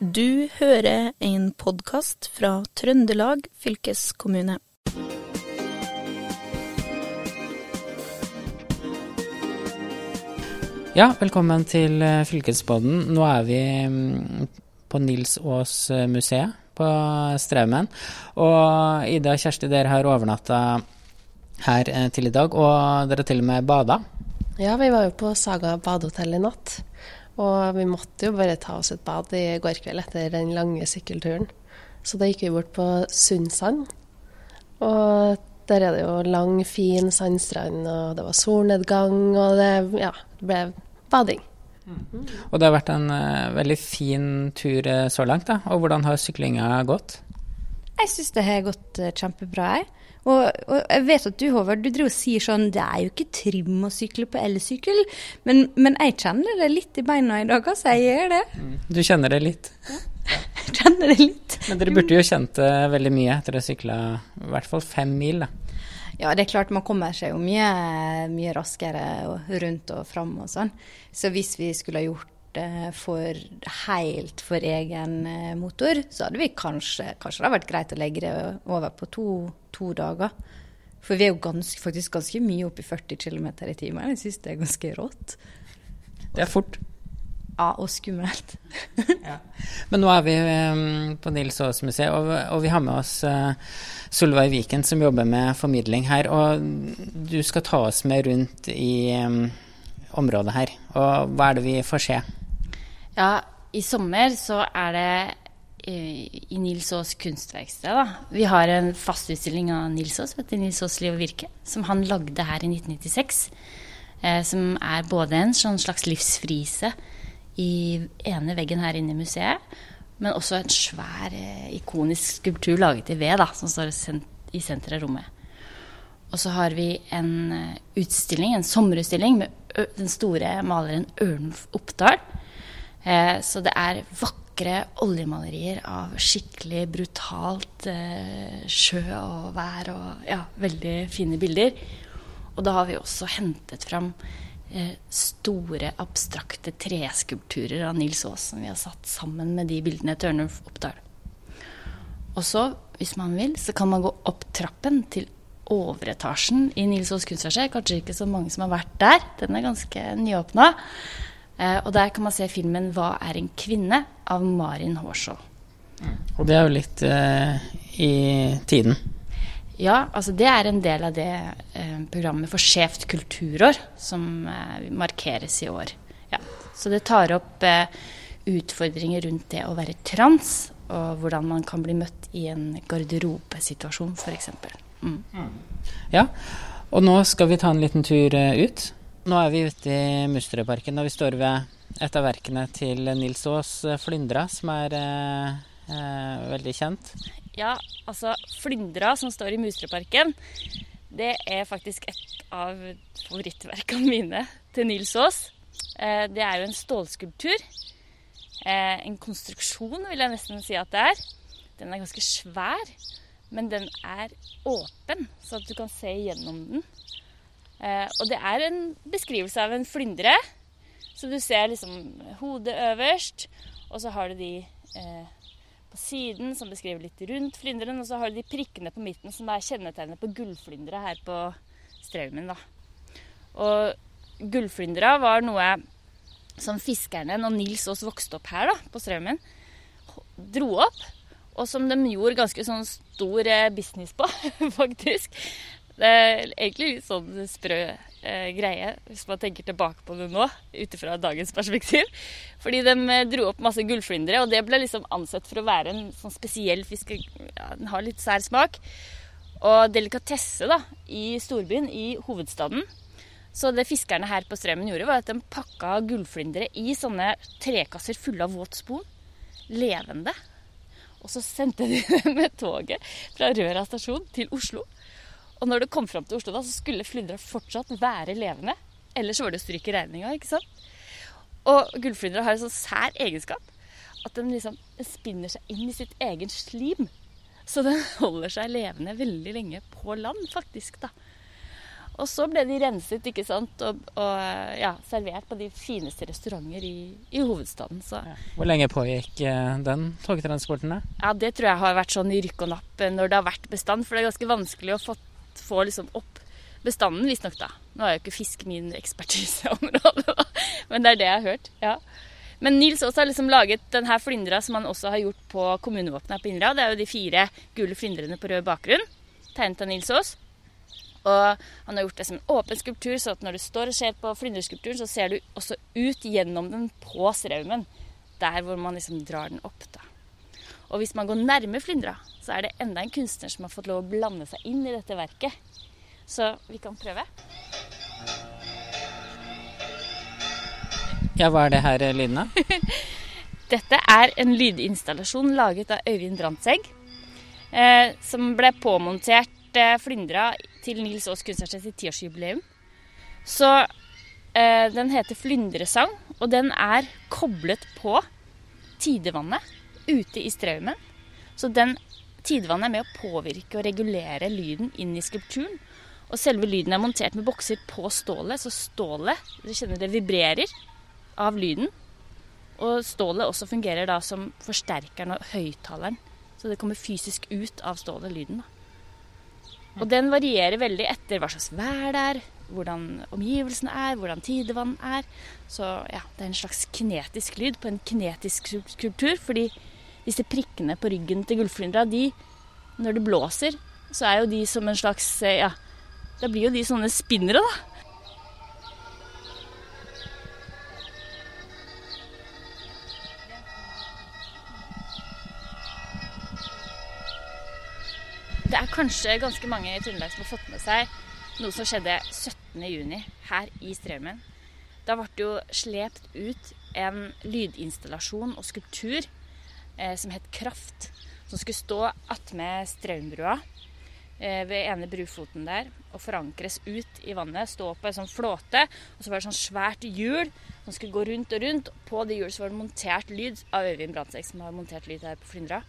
Du hører en podkast fra Trøndelag fylkeskommune. Ja, velkommen til Fylkespodden. Fylkesbåten. Nå er vi mm, på Nils Aas eh, museet på Straumen. Og Ida og Kjersti, dere har overnatta her eh, til i dag, og dere har til og med bada. Ja, vi var jo på Saga badehotell i natt. Og vi måtte jo bare ta oss et bad i går kveld etter den lange sykkelturen. Så da gikk vi bort på Sundsand. Og der er det jo lang, fin sandstrand, og det var solnedgang, og det ja, ble bading. Og det har vært en uh, veldig fin tur eh, så langt, da. Og hvordan har syklinga gått? Jeg syns det har gått eh, kjempebra, jeg. Og, og jeg vet at du, Håvard, du driver og sier sånn Det er jo ikke trim å sykle på elsykkel. Men, men jeg kjenner det litt i beina i dag, altså. Jeg gjør det. Du kjenner det litt? Ja. kjenner det litt. Men dere burde jo kjent det veldig mye etter å ha sykla i hvert fall fem mil, da. Ja, det er klart man kommer seg jo mye, mye raskere og rundt og fram og sånn. Så hvis vi skulle ha gjort for helt for egen eh, motor, så hadde vi kanskje Kanskje det hadde vært greit å legge det over på to, to dager. For vi er jo ganske, faktisk ganske mye oppe i 40 km i timen. Jeg syns det er ganske rått. Det er fort. Ja, og skummelt. Men nå er vi eh, på Nils Aas museet, og, og vi har med oss eh, Solveig Viken som jobber med formidling her. Og du skal ta oss med rundt i eh, området her. Og hva er det vi får se? Ja, i sommer så er det eh, i Nils Aas kunstverksted. Da. Vi har en fast utstilling av Nils Aas, som du, Nils Aas liv og virke, som han lagde her i 1996. Eh, som er både en sånn slags livsfrise i ene veggen her inne i museet, men også en svær, eh, ikonisk skulptur laget i ved, da, som står i senteret av rommet. Og så har vi en eh, utstilling, en sommerutstilling med den store maleren Ørnulf Oppdal. Eh, så det er vakre oljemalerier av skikkelig brutalt eh, sjø og vær og ja, veldig fine bilder. Og da har vi også hentet fram eh, store, abstrakte treskulpturer av Nils Aas som vi har satt sammen med de bildene til Ørnulf Oppdal. Og så, hvis man vil, så kan man gå opp trappen til overetasjen i Nils Aas kunstverksted. Kanskje ikke så mange som har vært der. Den er ganske nyåpna. Eh, og der kan man se filmen 'Hva er en kvinne?' av Marin Hårskjold. Og det er jo litt eh, i tiden. Ja, altså det er en del av det eh, programmet for skjevt kulturår som eh, markeres i år. Ja. Så det tar opp eh, utfordringer rundt det å være trans, og hvordan man kan bli møtt i en garderobesituasjon f.eks. Mm. Ja, og nå skal vi ta en liten tur eh, ut. Nå er vi ute i Musterødparken, og vi står ved et av verkene til Nils Aas, 'Flyndra', som er eh, eh, veldig kjent. Ja, altså Flyndra, som står i Musterødparken, det er faktisk et av favorittverkene mine til Nils Aas. Eh, det er jo en stålskulptur. Eh, en konstruksjon, vil jeg nesten si at det er. Den er ganske svær, men den er åpen, så at du kan se gjennom den. Eh, og det er en beskrivelse av en flyndre. Så du ser liksom hodet øverst, og så har du de eh, på siden som beskriver litt rundt flynderen, og så har du de prikkene på midten som er kjennetegnet på gullflyndre her på Straumen. da. Og gullflyndra var noe som fiskerne, når Nils Aas vokste opp her da, på Straumen, dro opp, og som de gjorde ganske sånn stor eh, business på, faktisk. Det er egentlig litt sånn sprø eh, greie, hvis man tenker tilbake på det nå, ut ifra dagens perspektiv. Fordi de eh, dro opp masse gullflyndre, og det ble liksom ansett for å være en sånn spesiell fiske... Ja, den har litt sær smak. Og delikatesse da, i storbyen, i hovedstaden. Så det fiskerne her på Strømmen gjorde, var at de pakka gullflyndre i sånne trekasser fulle av våt spon. Levende. Og så sendte de dem med toget fra Røra stasjon til Oslo. Og når det kom fram til Oslo, da, så skulle flyndra fortsatt være levende. Ellers så var det å stryke regninga, ikke sant. Og gullflyndra har en sånn sær egenskap at den liksom spinner seg inn i sitt egen slim. Så den holder seg levende veldig lenge på land, faktisk, da. Og så ble de renset ikke sant? og, og ja, servert på de fineste restauranter i, i hovedstaden. Så. Hvor lenge pågikk eh, den togtransporten? da? Ja, Det tror jeg har vært sånn i rykk og napp eh, når det har vært bestand. For det er ganske vanskelig å få, få liksom opp bestanden, visstnok da. Nå er jo ikke fisk min ekspertiseområde, men det er det jeg har hørt. ja. Men Nils også har liksom laget denne flyndra som han også har gjort på kommunevåpenet her på Innra. Det er jo de fire gule flyndrene på rød bakgrunn, tegnet av Nils Aas. Og han har gjort det som en åpen skulptur, så at når du står og ser på flyndreskulpturen, så ser du også ut gjennom den på straumen. Der hvor man liksom drar den opp, da. Og hvis man går nærme flyndra, så er det enda en kunstner som har fått lov å blande seg inn i dette verket. Så vi kan prøve. Ja, hva er det her Line? Dette er en lydinstallasjon laget av Øyvind Brandtzæg. Eh, som ble påmontert eh, flyndra til Nils Aas kunstnersted sitt tiårsjubileum. Så eh, den heter Flyndresang, og den er koblet på tidevannet ute i straumen. Så den tidevannet er med å påvirke og regulere lyden inn i skulpturen. Og selve lyden er montert med bokser på stålet, så stålet du kjenner det vibrerer av lyden. Og stålet også fungerer da som forsterkeren og høyttaleren. Så det kommer fysisk ut av stålet, lyden. da. Og den varierer veldig etter hva slags vær det er, hvordan omgivelsene er, hvordan tidevann er. Så ja, det er en slags kinetisk lyd på en kinetisk skulptur. Fordi disse prikkene på ryggen til gullflyndra, de, når det blåser, så er jo de som en slags ja, Da blir jo de sånne spinnere, da. Det er kanskje ganske mange i Trøndelag som har fått med seg noe som skjedde 17.6 her i Straumen. Da ble det jo slept ut en lydinstallasjon og skulptur eh, som het Kraft. Som skulle stå attmed Straumbrua eh, ved ene brufoten der og forankres ut i vannet. Stå på en sånn flåte, og så var det sånn svært hjul som skulle gå rundt og rundt. På det hjulet var det montert lyd av Øyvind Brandtzæg, som har montert lyd her på Flyndra.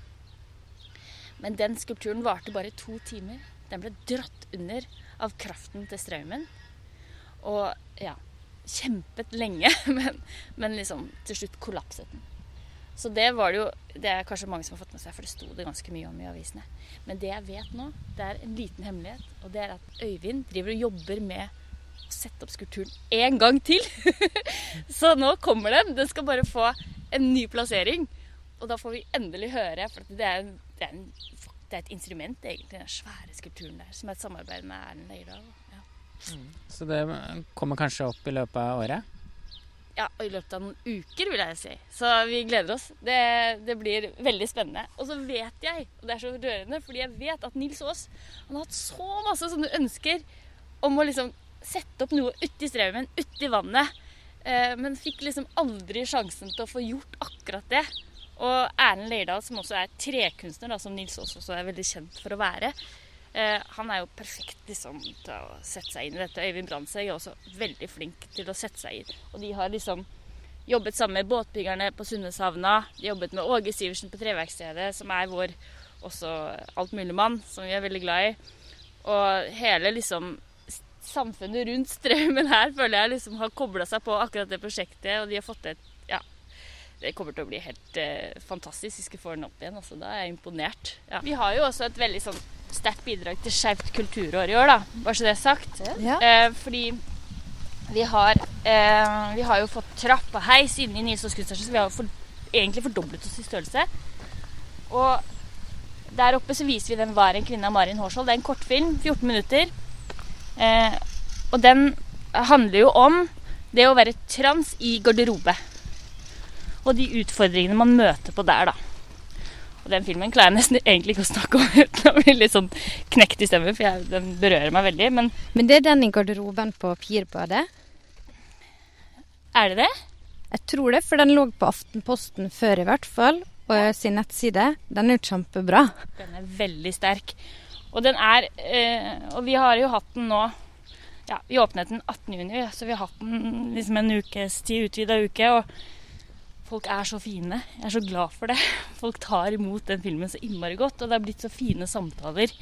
Men den skulpturen varte bare to timer. Den ble dratt under av kraften til strømmen. Og ja Kjempet lenge, men, men liksom til slutt kollapset den. Så det var det jo Det er kanskje mange som har fått med seg, for det sto det ganske mye om i avisene. Men det jeg vet nå, det er en liten hemmelighet, og det er at Øyvind driver og jobber med å sette opp skulpturen én gang til. Så nå kommer den. Den skal bare få en ny plassering. Og da får vi endelig høre, for det er, det er, en, det er et instrument, egentlig, den svære skulpturen der, som er et samarbeid med Erlend Leirdal. Ja. Mm. Så det kommer kanskje opp i løpet av året? Ja, i løpet av noen uker, vil jeg si. Så vi gleder oss. Det, det, blir veldig spennende. Og så vet jeg, og det er så rørende, fordi jeg vet at Nils Aas han har hatt så masse sånne ønsker om å liksom sette opp noe uti straumen, uti vannet. Eh, men fikk liksom aldri sjansen til å få gjort akkurat det. Og Erlend Leirdal, som også er trekunstner, da, som Nils Aas også er veldig kjent for å være, eh, han er jo perfekt liksom, til å sette seg inn i dette. Øyvind Brandtzæg er også veldig flink til å sette seg inn. Og de har liksom jobbet sammen med båtbyggerne på Sunneshavna. De jobbet med Åge Sivertsen på Treverkstedet, som er vår også altmuligmann, som vi er veldig glad i. Og hele liksom samfunnet rundt strømmen her føler jeg liksom har kobla seg på akkurat det prosjektet, og de har fått et Ja, det kommer til å bli helt eh, fantastisk hvis vi får den opp igjen. Altså, da er jeg imponert. Ja. Vi har jo også et veldig sånn sterkt bidrag til Skeivt kulturår i år, da. Bare så det er sagt. Ja. Eh, fordi vi har, eh, vi har jo fått trapp og heis inne i Nils kunststasjon, så vi har jo for, egentlig fordoblet oss i størrelse. Og der oppe så viser vi den 'Var en kvinne' av Marin Hårsvold. Det er en kortfilm, 14 minutter. Eh, og den handler jo om det å være trans i garderobe. Og de utfordringene man møter på der, da. Og den filmen klarer jeg nesten egentlig ikke å snakke om uten å bli litt sånn knekt i stemmen, for jeg, den berører meg veldig. Men Men det er den i garderoben på Pirbadet? er det det? Jeg tror det, for den lå på Aftenposten før i hvert fall, og sin nettside. Den er jo kjempebra. Den er veldig sterk. Og den er eh, Og vi har jo hatt den nå Ja, vi åpnet den 18. juni, så vi har hatt den liksom en ukes tid, utvida uke. Og folk er så fine. Jeg er så glad for det. Folk tar imot den filmen så innmari godt, og det er blitt så fine samtaler.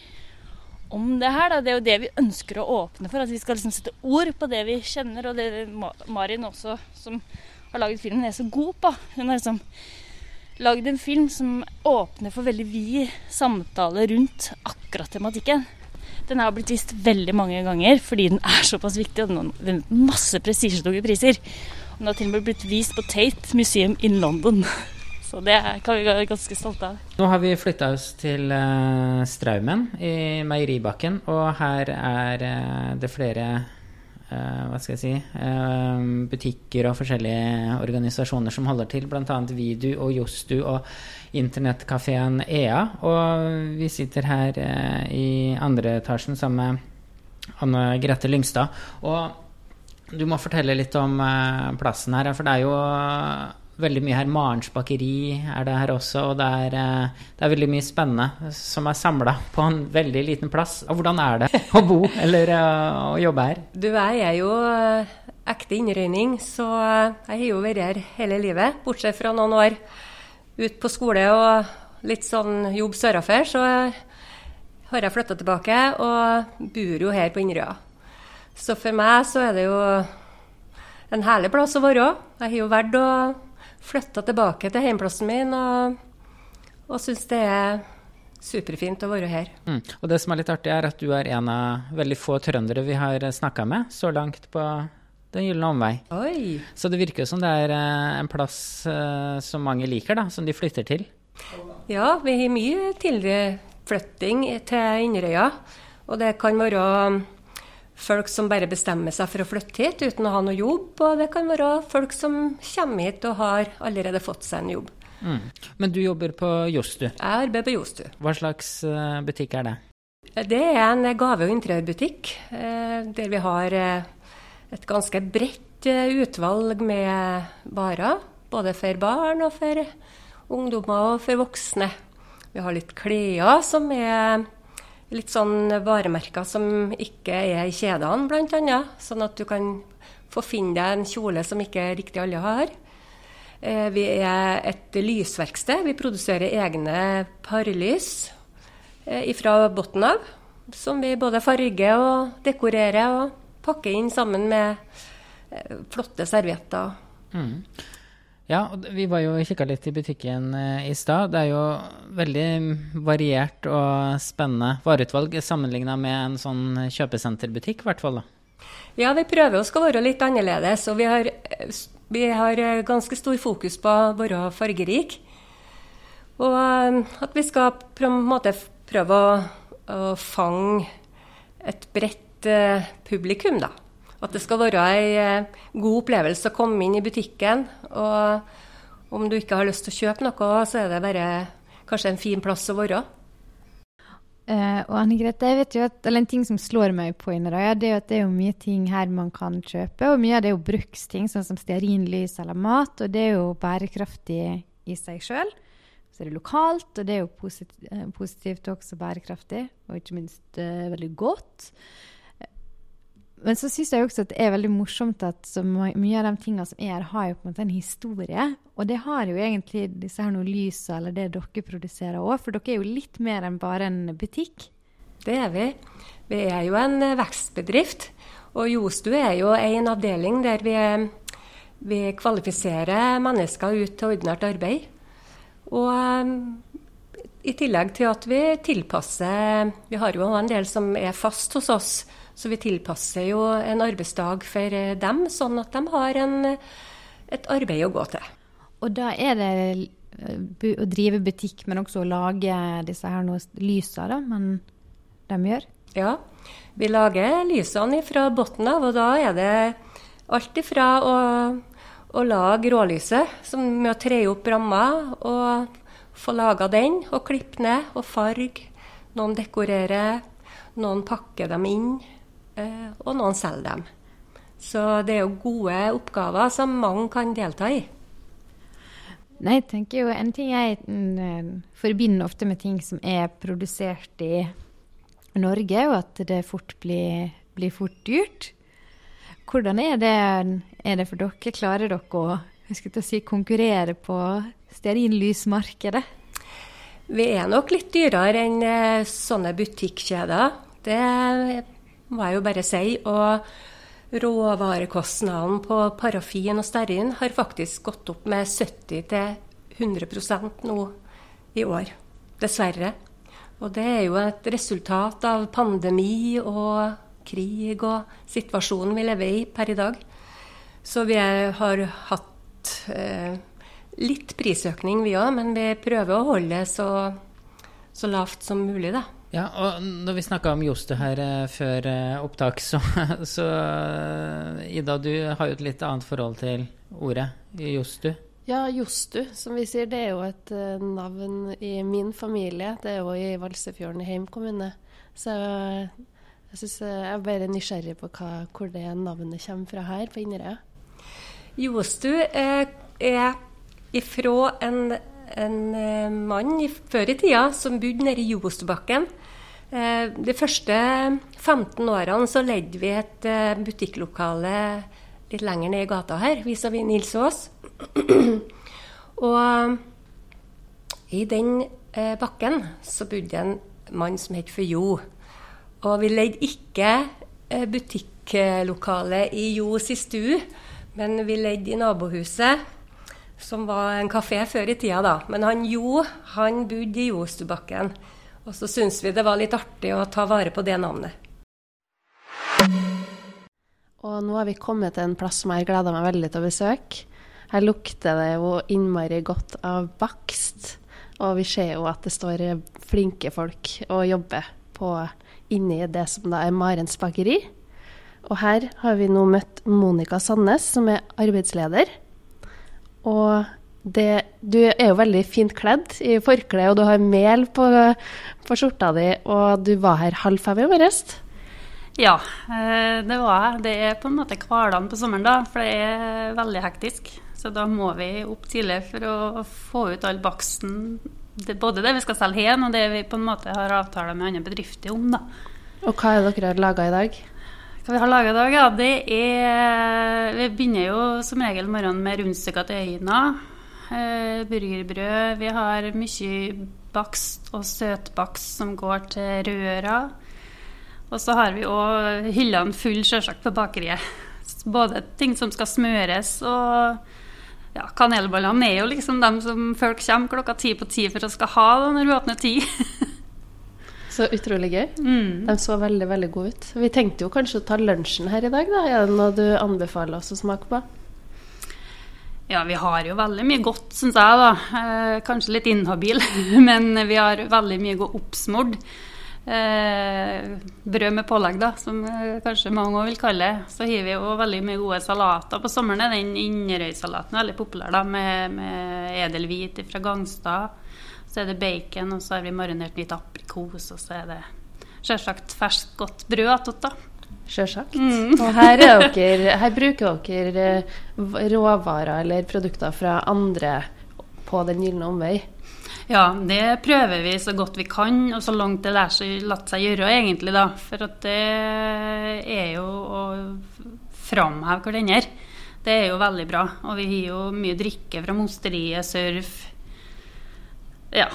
om det her. Da. Det er jo det vi ønsker å åpne for. At vi skal liksom sette ord på det vi kjenner. Og det Marin også, som har laget filmen, er så god på. Hun har liksom lagd en film som åpner for veldig vid samtale rundt akkurat tematikken. Den har blitt vist veldig mange ganger fordi den er såpass viktig, og den har vunnet masse prestisjetunge priser. Den har til og med blitt vist på Tate Museum in London. Så det kan vi være ganske stolte av. Nå har vi flytta oss til uh, Straumen i Meieribakken, og her er uh, det flere uh, hva skal jeg si butikker og forskjellige organisasjoner som holder til, bl.a. Vidu og Jostu og internettkafeen EA. Og vi sitter her i andre etasjen sammen med Anne Grete Lyngstad. Og du må fortelle litt om plassen her, for det er jo veldig mye her. Marens bakeri er det her også. Og det er, eh, det er veldig mye spennende som er samla på en veldig liten plass. Og hvordan er det å bo eller eh, å jobbe her? Du, jeg er jo eh, ekte innrøyning, så jeg har jo vært her hele livet. Bortsett fra noen år ut på skole og litt sånn jobb sørafor, så har jeg flytta tilbake og bor jo her på Inderøya. Så for meg så er det jo en herlig plass å være. Jeg har jo valgt å flytte tilbake til heimplassen min og, og syns det er superfint å være her. Mm. Og det som er litt artig, er at du er en av veldig få trøndere vi har snakka med så langt på Den gylne omvei. Oi. Så det virker som det er eh, en plass uh, som mange liker, da, som de flytter til. Ja, vi har mye tilflytting til Inderøya. Og det kan være folk som bare bestemmer seg for å flytte hit uten å ha noe jobb. Og det kan være folk som kommer hit og har allerede fått seg en jobb. Mm. Men du jobber på Jostu? Jeg arbeider på Jostu. Hva slags eh, butikk er det? Det er en gave- og interiørbutikk eh, der vi har eh, et ganske bredt utvalg med varer. Både for barn og for ungdommer og for voksne. Vi har litt klær som er litt sånn varemerker som ikke er i kjedene, bl.a. Sånn at du kan få finne deg en kjole som ikke riktig alle har. Eh, vi er et lysverksted. Vi produserer egne parlys eh, fra bunnen av. Som vi både farger og dekorerer og pakker inn sammen med eh, flotte servietter. Mm. Ja, vi var jo kikka litt i butikken eh, i stad. Det er jo veldig variert og spennende vareutvalg sammenligna med en sånn kjøpesenterbutikk, i hvert fall. Ja, vi prøver å skal være litt annerledes. Og vi har, vi har eh, ganske stor fokus på å være fargerik. Og eh, at vi skal på en måte prøve å, å fange et bredt publikum, da. At det skal være ei eh, god opplevelse å komme inn i butikken. Og om du ikke har lyst til å kjøpe noe, så er det bare kanskje en fin plass å være. Uh, og Anne Grete, jeg vet jo at, eller En ting som slår meg på Inderøya, det er jo at det er jo mye ting her man kan kjøpe. Og mye av det er jo bruksting, sånn som stearinlys eller mat. Og det er jo bærekraftig i seg sjøl. Så er det lokalt, og det er jo positivt, positivt og også bærekraftig. Og ikke minst uh, veldig godt. Men så syns jeg også at det er veldig morsomt at mye av de tingene som er her, har jo på en måte en historie. Og det har jo egentlig disse her lysa, eller det dere produserer òg. For dere er jo litt mer enn bare en butikk. Det er vi. Vi er jo en eh, vekstbedrift. Og Jostu er jo en avdeling der vi, vi kvalifiserer mennesker ut til ordinært arbeid. Og um, i tillegg til at vi tilpasser Vi har jo en del som er fast hos oss så vi tilpasser jo en arbeidsdag for dem, sånn at de har en, et arbeid å gå til. Og da er det eh, å drive butikk, men også å lage disse her lysa, da, men de gjør? Ja, vi lager lysene fra bunnen av, og da er det alt ifra å, å lage rålyset, som med å tre opp ramma og få laga den, og klippe ned og farge. Noen dekorerer, noen pakker dem inn. Eh, og noen selger dem. Så det er jo gode oppgaver som mange kan delta i. Nei, jeg tenker jo En ting jeg mm, forbinder ofte med ting som er produsert i Norge, er jo at det fort blir, blir fort dyrt. Hvordan er det, er det for dere? Klarer dere å si, konkurrere på stearinlysmarkedet? Vi er nok litt dyrere enn eh, sånne butikkjeder. Det må jeg jo bare si. Og råvarekostnaden på parafin og stearin har faktisk gått opp med 70-100% nå i år. Dessverre. Og det er jo et resultat av pandemi og krig og situasjonen vi lever i per i dag. Så vi har hatt eh, litt prisøkning vi òg, men vi prøver å holde så, så lavt som mulig, da. Ja, og når vi snakka om Jostu her eh, før eh, opptak, så, så eh, Ida, du har jo et litt annet forhold til ordet Jostu. Ja, Jostu, som vi sier, det er jo et navn i min familie. Det er jo i Valsefjorden i Heim kommune. Så jeg, synes, jeg er bare nysgjerrig på hva, hvor det navnet kommer fra her på Inderøya. Jostu er, er ifra en, en mann i, før i tida som bodde nede i Jostubakken. Eh, de første 15 årene så ledde vi et uh, butikklokale litt lenger ned i gata her, vis-à-vis Nils Aas. og i den eh, bakken så bodde en mann som het for Jo. Og vi leide ikke eh, butikklokale i Jo i stue, men vi leide i nabohuset, som var en kafé før i tida, da. Men han Jo, han bodde i Jostubakken. Og så syntes vi det var litt artig å ta vare på det navnet. Og nå har vi kommet til en plass som jeg gleder meg veldig til å besøke. Her lukter det jo innmari godt av bakst. Og vi ser jo at det står flinke folk og jobber på, inni det som da er Marens bakeri. Og her har vi nå møtt Monica Sandnes, som er arbeidsleder. Og det, du er jo veldig fint kledd i forkle, og du har mel på, på skjorta di, og du var her halv fem i morges. Ja, eh, det var jeg. Det er på en måte hverdagen på sommeren, da, for det er veldig hektisk. Så da må vi opp tidlig for å få ut all baksten. Det, både det vi skal selge hen, og det vi på en måte har avtaler med andre bedrifter om. da. Og hva er det dere har laga i dag? Hva vi har laga i dag, ja, det er Vi begynner jo som regel morgenen med rundstykker til øyne. Eh, burgerbrød. Vi har mye bakst og søtbakst som går til røra. Og så har vi òg hyllene full sjølsagt, på bakeriet. Både ting som skal smøres og ja, kanelbollene er jo liksom dem som folk kommer klokka ti på ti for å skal ha da, når vi åpner ti. så utrolig gøy. Mm. De så veldig veldig gode ut. Vi tenkte jo kanskje å ta lunsjen her i dag. da. Er det noe du anbefaler oss å smake på? Ja, vi har jo veldig mye godt, syns jeg. da. Eh, kanskje litt inhabil, men vi har veldig mye godt oppsmord. Eh, brød med pålegg, da, som eh, kanskje mange vil kalle det. Så har vi jo veldig mye gode salater. På sommeren er den Inderøy-salaten veldig populær, da, med, med edelhvit fra Gangstad. Så er det bacon, og så har vi marinert litt aprikos, og så er det selvsagt ferskt, godt brød attåt, da. Sjølsagt. Mm. Og her, dere, her, bruker dere eh, råvarer eller produkter fra andre på Den gylne omvei. Ja, det prøver vi så godt vi kan, og så langt det lar seg, latt seg gjøre, egentlig. da. For at det er jo å framheve hverandre. Det er jo veldig bra. Og vi har jo mye drikke fra mosteriet, surf Ja.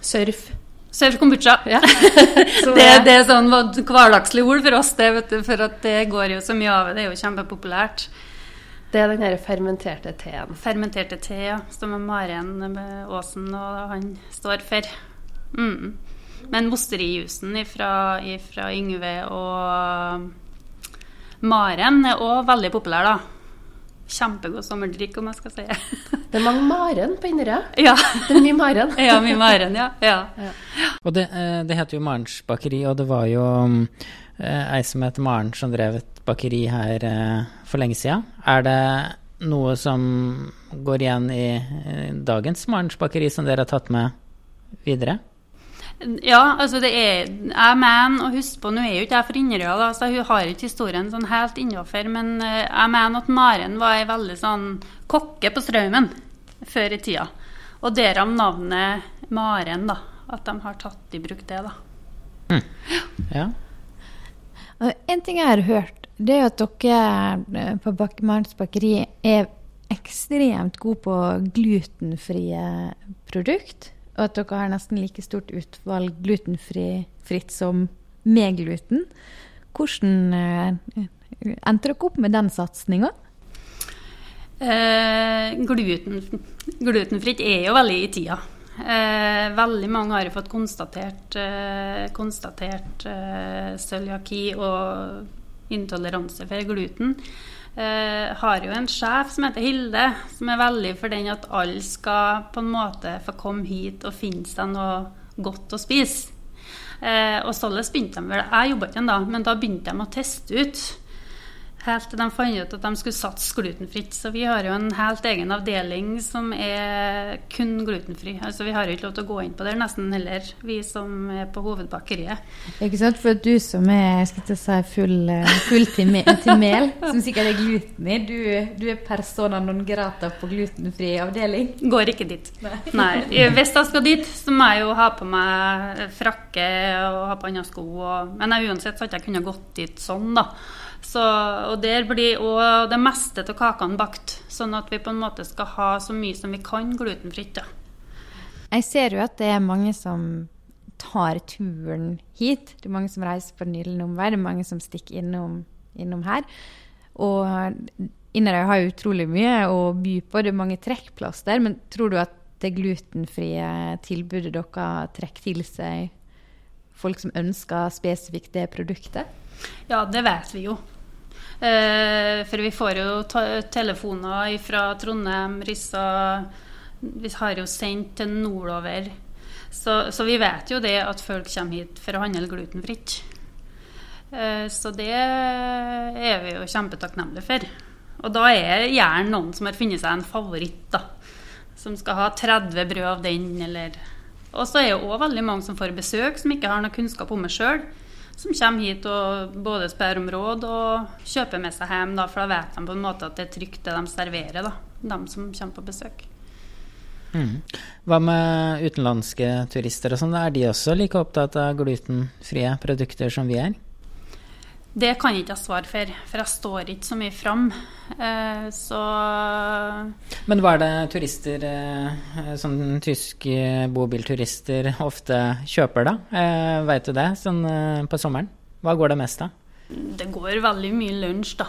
Surf. Surf kombucha. Ja. det, det, er sånn hverdagslig ord for oss, det, du, for det går jo så mye av det. Det er jo kjempepopulært. Det er den her fermenterte teen. Fermenterte te, ja. Som Maren Aasen og han står for. Mm. Men mosterijusen fra Yngve og Maren er òg veldig populær, da. Kjempegod sommerdrikk, om jeg skal si det. er mange Maren på Inderøy. Ja. Det er mye Maren. ja, mye Maren, ja. ja. ja. Og det, eh, det heter jo Marens bakeri, og det var jo eh, ei som het Maren som drev et bakeri her eh, for lenge siden. Er det noe som går igjen i dagens Marens bakeri som dere har tatt med videre? Ja, altså det er Jeg mener, og husk på, nå er jo ikke jeg fra Inderøya, da, så hun har ikke historien sånn helt innafor, men eh, jeg mener at Maren var ei veldig sånn kokke på Straumen før i tida. Og derav navnet Maren, da. At de har tatt i bruk det, da. Mm. Ja. En ting jeg har hørt det er at dere eh, på Marens bakeri er ekstremt gode på glutenfrie produkt. Og at dere har nesten like stort utvalg glutenfritt som med gluten. Hvordan eh, endte dere opp med den satsinga? Eh, gluten, glutenfritt er jo veldig i tida. Eh, veldig mange har fått konstatert, eh, konstatert eh, cøliaki og intoleranse for gluten. Eh, har jo en sjef som heter Hilde, som er veldig for den at alle skal på en måte få komme hit og finne seg noe godt å spise. Eh, og således begynte de vel Jeg jobba ikke ennå, men da begynte de å teste ut Helt til de fant ut at de skulle satse glutenfritt. Så vi har jo en helt egen avdeling som er kun glutenfri. Altså Vi har jo ikke lov til å gå inn på det nesten heller, vi som er på hovedbakeriet. Ikke sant, for du som er skal jeg si, full, full til, me til, mel, som sikkert er gluten i, du, du, er persona non grata på glutenfri avdeling? Går ikke dit. Nei. Nei. Hvis jeg skal dit, så må jeg jo ha på meg frakke og ha på andre sko. Og, men jeg, uansett så hadde jeg kunnet gått dit sånn, da. Så, og der blir òg det meste av kakene bakt, sånn at vi på en måte skal ha så mye som vi kan glutenfritt. Da. Jeg ser jo at det er mange som tar turen hit. Det er mange som reiser på den gylne omvei, det er mange som stikker innom, innom her. Og Inderøy har utrolig mye å by på, det er mange trekkplaster. Men tror du at det glutenfrie tilbudet dere trekker til seg folk som ønsker spesifikt det produktet? Ja, det vet vi jo. Eh, for vi får jo telefoner fra Trondheim, Rissa Vi har jo sendt til nordover. Så, så, vi vet jo det at folk kommer hit for å handle glutenfritt. Eh, så det er vi jo kjempetakknemlige for. Og da er gjerne noen som har funnet seg en favoritt, da. Som skal ha 30 brød av den, eller Og så er det òg veldig mange som får besøk, som ikke har noe kunnskap om det sjøl som kommer hit og både spør om råd og kjøper med seg hjem. Da, for da vet de på en måte at det er trygt det de serverer, da, de som kommer på besøk. Mm. Hva med utenlandske turister og sånn? Er de også like opptatt av glutenfrie produkter som vi er? Det kan jeg ikke svare for, for jeg står ikke så mye fram. Eh, så Men hva er det turister, eh, sånn tyske bobilturister, ofte kjøper, da? Eh, Veit du det, sånn eh, på sommeren? Hva går det mest av? Det går veldig mye lunsj, da.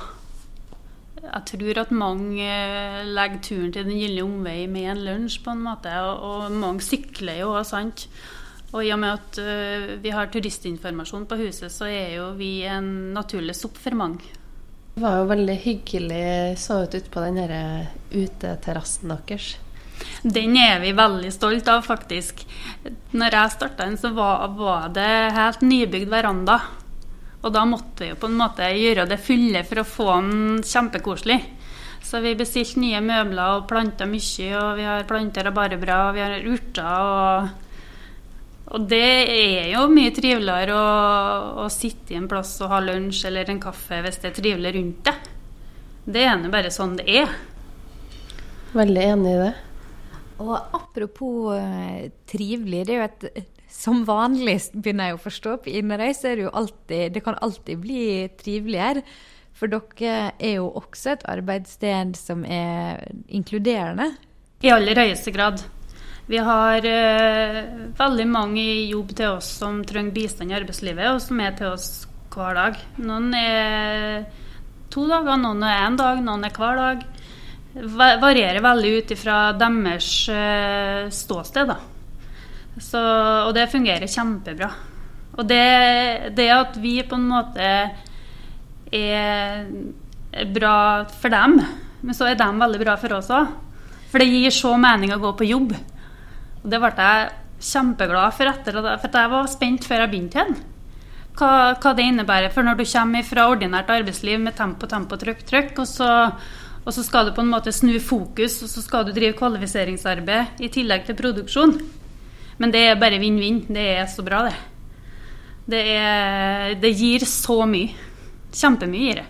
Jeg tror at mange eh, legger turen til Den gylne omvei med en lunsj, på en måte. Og mange sykler jo òg, sant. Og i og med at uh, vi har turistinformasjon på huset, så er jo vi en naturlig mange. Det var jo veldig hyggelig så ut ute på den uteterrassen deres. Den er vi veldig stolt av, faktisk. Når jeg starta den, så var, var, det helt nybygd veranda. Og da måtte vi jo på en måte gjøre det fulle for å få den kjempekoselig. Så vi bestilte nye møbler og planta mye, og vi har planter rabarbraer, og vi har urter. og og det er jo mye triveligere å, å, sitte i en plass og ha lunsj eller en kaffe hvis det er trivelig rundt deg. Det er nå bare sånn det er. Veldig enig i det. Og apropos uh, trivelig, det er jo et som vanlig, begynner jeg å forstå, på Inderøy så er det jo alltid Det kan alltid bli triveligere. For dere er jo også et arbeidssted som er inkluderende. I aller høyeste grad. Vi har eh, veldig mange i jobb til oss som trenger bistand i arbeidslivet, og som er til oss hver dag. Noen er to dager, noen er én dag, noen er hver dag. Det varierer veldig ut ifra deres eh, ståsted. Så, og det fungerer kjempebra. Og det, det at vi på en måte er bra for dem, men så er de veldig bra for oss òg. For det gir så mening å gå på jobb. Og det ble jeg kjempeglad for etter, for jeg var spent før jeg begynte igjen. Hva, hva, det innebærer. For når du kommer fra ordinært arbeidsliv med tempo, tempo, trykk, trykk, og så, og så skal du på en måte snu fokus, og så skal du drive kvalifiseringsarbeid i tillegg til produksjon. Men det er bare vinn-vinn. Det er så bra, det. Det, er, det gir så mye. Kjempemye gir det.